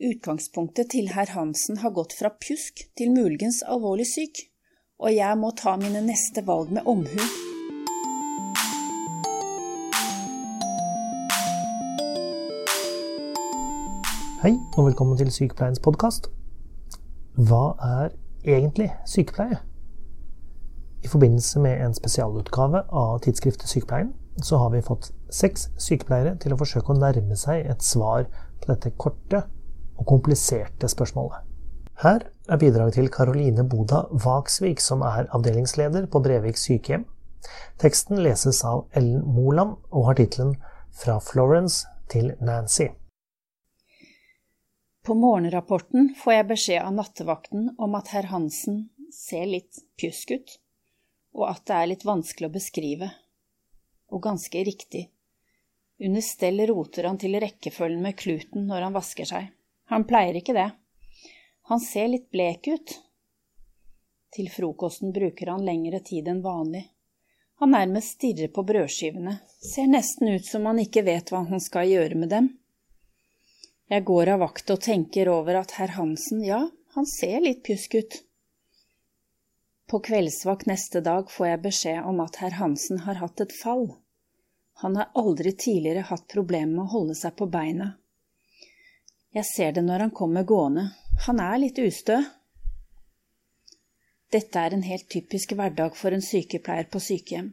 Utgangspunktet til herr Hansen har gått fra pjusk til muligens alvorlig syk, og jeg må ta mine neste valg med omhu. Hei, og velkommen til Sykepleiens podkast. Hva er egentlig sykepleie? I forbindelse med en spesialutgave av tidsskriftet Sykepleien, så har vi fått seks sykepleiere til å forsøke å nærme seg et svar på dette korte og kompliserte spørsmålet. Her er bidraget til Karoline Boda Vaksvik, som er avdelingsleder på Brevik sykehjem. Teksten leses av Ellen Moland og har tittelen Fra Florence til Nancy. På morgenrapporten får jeg beskjed av nattevakten om at herr Hansen ser litt pjusk ut, og at det er litt vanskelig å beskrive. Og ganske riktig. Under stell roter han til rekkefølgen med kluten når han vasker seg. Han pleier ikke det. Han ser litt blek ut. Til frokosten bruker han lengre tid enn vanlig. Han nærmest stirrer på brødskivene, ser nesten ut som han ikke vet hva han skal gjøre med dem. Jeg går av vakt og tenker over at herr Hansen, ja, han ser litt pjusk ut. På kveldsvakt neste dag får jeg beskjed om at herr Hansen har hatt et fall. Han har aldri tidligere hatt problemer med å holde seg på beina. Jeg ser det når han kommer gående, han er litt ustø. Dette er en helt typisk hverdag for en sykepleier på sykehjem.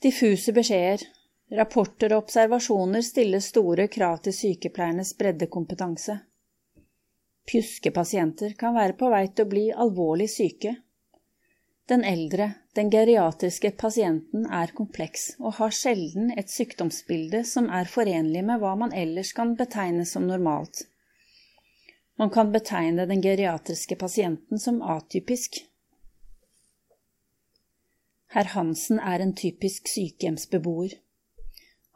Diffuse beskjeder, rapporter og observasjoner stiller store krav til sykepleiernes breddekompetanse. Pjuske pasienter kan være på vei til å bli alvorlig syke den eldre, den geriatriske pasienten er kompleks og har sjelden et sykdomsbilde som er forenlig med hva man ellers kan betegne som normalt. Man kan betegne den geriatriske pasienten som atypisk. Herr Hansen er en typisk sykehjemsbeboer.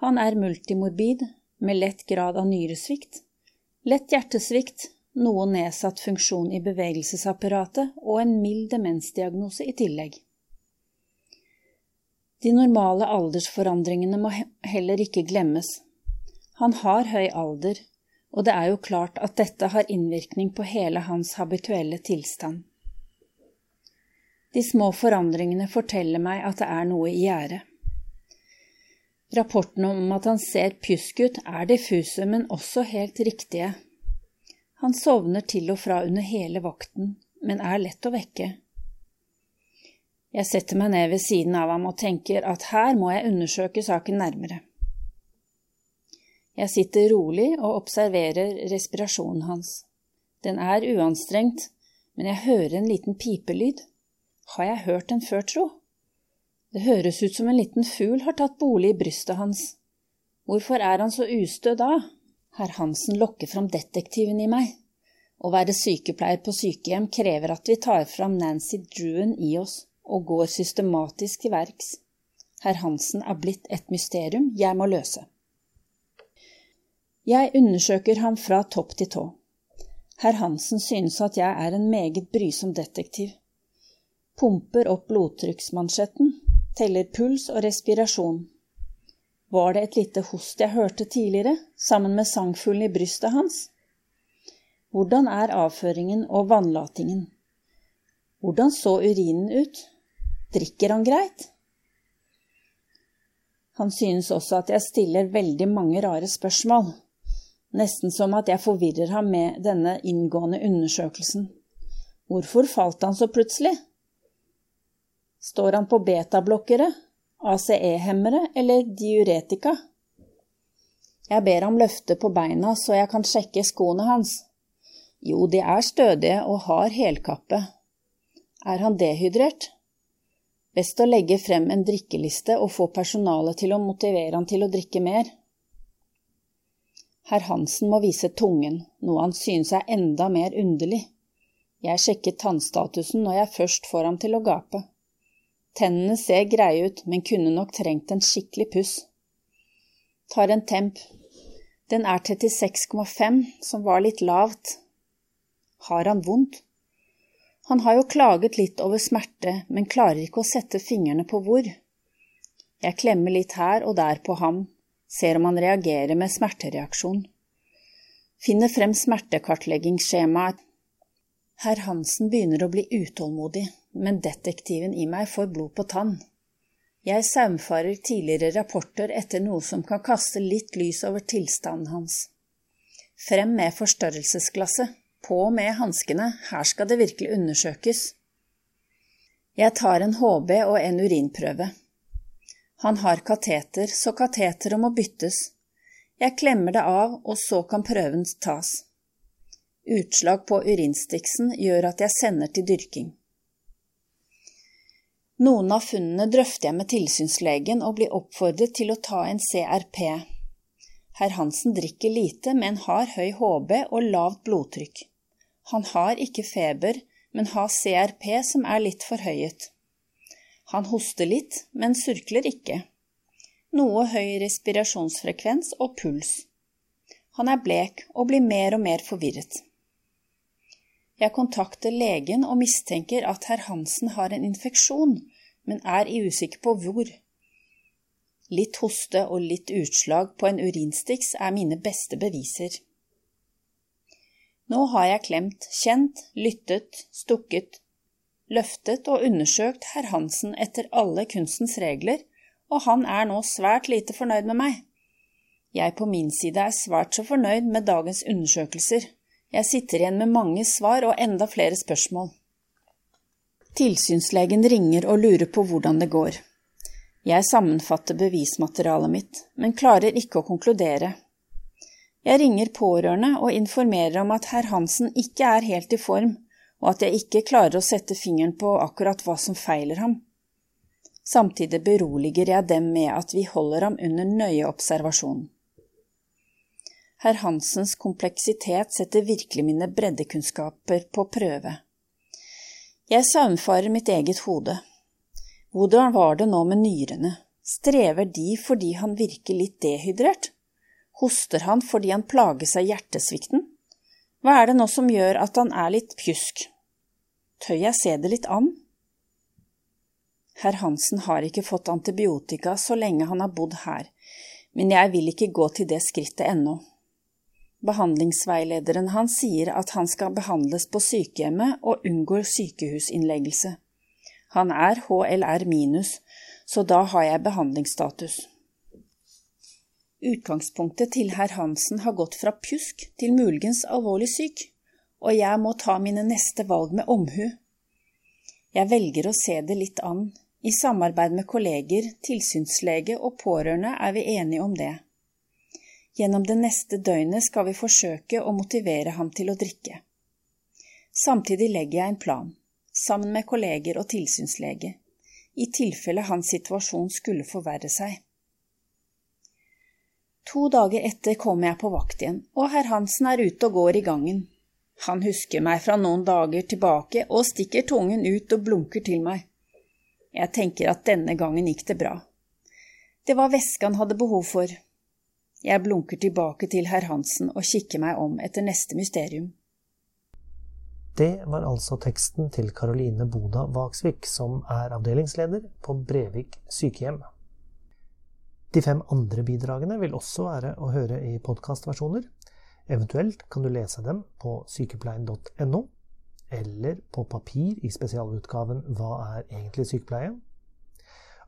Han er multimorbid, med lett grad av nyresvikt, lett hjertesvikt noe nedsatt funksjon i bevegelsesapparatet og en mild demensdiagnose i tillegg. De normale aldersforandringene må heller ikke glemmes. Han har høy alder, og det er jo klart at dette har innvirkning på hele hans habituelle tilstand. De små forandringene forteller meg at det er noe i gjære. Rapportene om at han ser pjusk ut, er diffuse, men også helt riktige. Han sovner til og fra under hele vakten, men er lett å vekke. Jeg setter meg ned ved siden av ham og tenker at her må jeg undersøke saken nærmere. Jeg sitter rolig og observerer respirasjonen hans. Den er uanstrengt, men jeg hører en liten pipelyd. Har jeg hørt den før, tro? Det høres ut som en liten fugl har tatt bolig i brystet hans. Hvorfor er han så ustø da? Herr Hansen lokker fram detektiven i meg. Å være sykepleier på sykehjem krever at vi tar fram Nancy Druen i oss og går systematisk til verks. Herr Hansen er blitt et mysterium jeg må løse. Jeg undersøker ham fra topp til tå. Herr Hansen synes at jeg er en meget brysom detektiv. Pumper opp blodtrykksmansjetten, teller puls og respirasjon. Var det et lite host jeg hørte tidligere, sammen med sangfuglen i brystet hans? Hvordan er avføringen og vannlatingen? Hvordan så urinen ut? Drikker han greit? Han synes også at jeg stiller veldig mange rare spørsmål, nesten som at jeg forvirrer ham med denne inngående undersøkelsen. Hvorfor falt han så plutselig? Står han på betablokkere ACE-hemmere eller diuretika. Jeg ber ham løfte på beina så jeg kan sjekke skoene hans. Jo, de er stødige og har helkappe. Er han dehydrert? Best å legge frem en drikkeliste og få personalet til å motivere han til å drikke mer. Herr Hansen må vise tungen, noe han synes er enda mer underlig. Jeg sjekker tannstatusen når jeg først får ham til å gape. Tennene ser greie ut, men kunne nok trengt en skikkelig puss. Tar en temp. Den er 36,5, som var litt lavt. Har han vondt? Han har jo klaget litt over smerte, men klarer ikke å sette fingrene på hvor. Jeg klemmer litt her og der på ham, ser om han reagerer med smertereaksjon. finner frem smertekartleggingsskjemaet. Herr Hansen begynner å bli utålmodig, men detektiven i meg får blod på tann. Jeg saumfarer tidligere rapporter etter noe som kan kaste litt lys over tilstanden hans. Frem med forstørrelsesglasset, på med hanskene, her skal det virkelig undersøkes. Jeg tar en HB og en urinprøve. Han har kateter, så kateteret må byttes. Jeg klemmer det av, og så kan prøven tas. Utslag på urinstiksen gjør at jeg sender til dyrking. Noen av funnene drøfter jeg med tilsynslegen og blir oppfordret til å ta en CRP. Herr Hansen drikker lite, men har høy HB og lavt blodtrykk. Han har ikke feber, men har CRP som er litt forhøyet. Han hoster litt, men surkler ikke. Noe høy respirasjonsfrekvens og puls. Han er blek og blir mer og mer forvirret. Jeg kontakter legen og mistenker at herr Hansen har en infeksjon, men er usikker på hvor. Litt hoste og litt utslag på en urinstiks er mine beste beviser. Nå har jeg klemt, kjent, lyttet, stukket, løftet og undersøkt herr Hansen etter alle kunstens regler, og han er nå svært lite fornøyd med meg. Jeg på min side er svært så fornøyd med dagens undersøkelser. Jeg sitter igjen med mange svar og enda flere spørsmål. Tilsynslegen ringer og lurer på hvordan det går. Jeg sammenfatter bevismaterialet mitt, men klarer ikke å konkludere. Jeg ringer pårørende og informerer om at herr Hansen ikke er helt i form, og at jeg ikke klarer å sette fingeren på akkurat hva som feiler ham. Samtidig beroliger jeg dem med at vi holder ham under nøye observasjon. Herr Hansens kompleksitet setter virkelig mine breddekunnskaper på prøve. Jeg saumfarer mitt eget hode. Hvordan var det nå med nyrene, strever de fordi han virker litt dehydrert? Hoster han fordi han plages av hjertesvikten? Hva er det nå som gjør at han er litt pjusk? Tør jeg se det litt an? Herr Hansen har ikke fått antibiotika så lenge han har bodd her, men jeg vil ikke gå til det skrittet ennå. Behandlingsveilederen hans sier at han skal behandles på sykehjemmet og unngår sykehusinnleggelse. Han er HLR minus, så da har jeg behandlingsstatus. Utgangspunktet til herr Hansen har gått fra pjusk til muligens alvorlig syk, og jeg må ta mine neste valg med omhu. Jeg velger å se det litt an. I samarbeid med kolleger, tilsynslege og pårørende er vi enige om det. Gjennom det neste døgnet skal vi forsøke å motivere ham til å drikke. Samtidig legger jeg en plan, sammen med kolleger og tilsynslege, i tilfelle hans situasjon skulle forverre seg. To dager etter kommer jeg på vakt igjen, og herr Hansen er ute og går i gangen. Han husker meg fra noen dager tilbake og stikker tungen ut og blunker til meg. Jeg tenker at denne gangen gikk det bra. Det var væske han hadde behov for, jeg blunker tilbake til herr Hansen og kikker meg om etter neste mysterium. Det var altså teksten til Karoline Boda Vaksvik, som er avdelingsleder på Brevik sykehjem. De fem andre bidragene vil også være å høre i podkastversjoner. Eventuelt kan du lese dem på sykepleien.no, eller på papir i spesialutgaven Hva er egentlig sykepleie?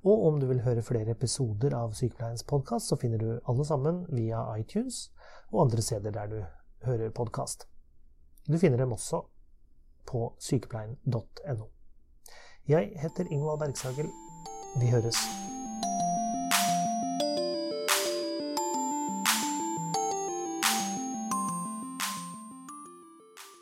Og om du vil høre flere episoder av Sykepleiens podkast, så finner du alle sammen via iTunes og andre steder der du hører podkast. Du finner dem også på sykepleien.no. Jeg heter Ingvald Bergsagel. Vi høres.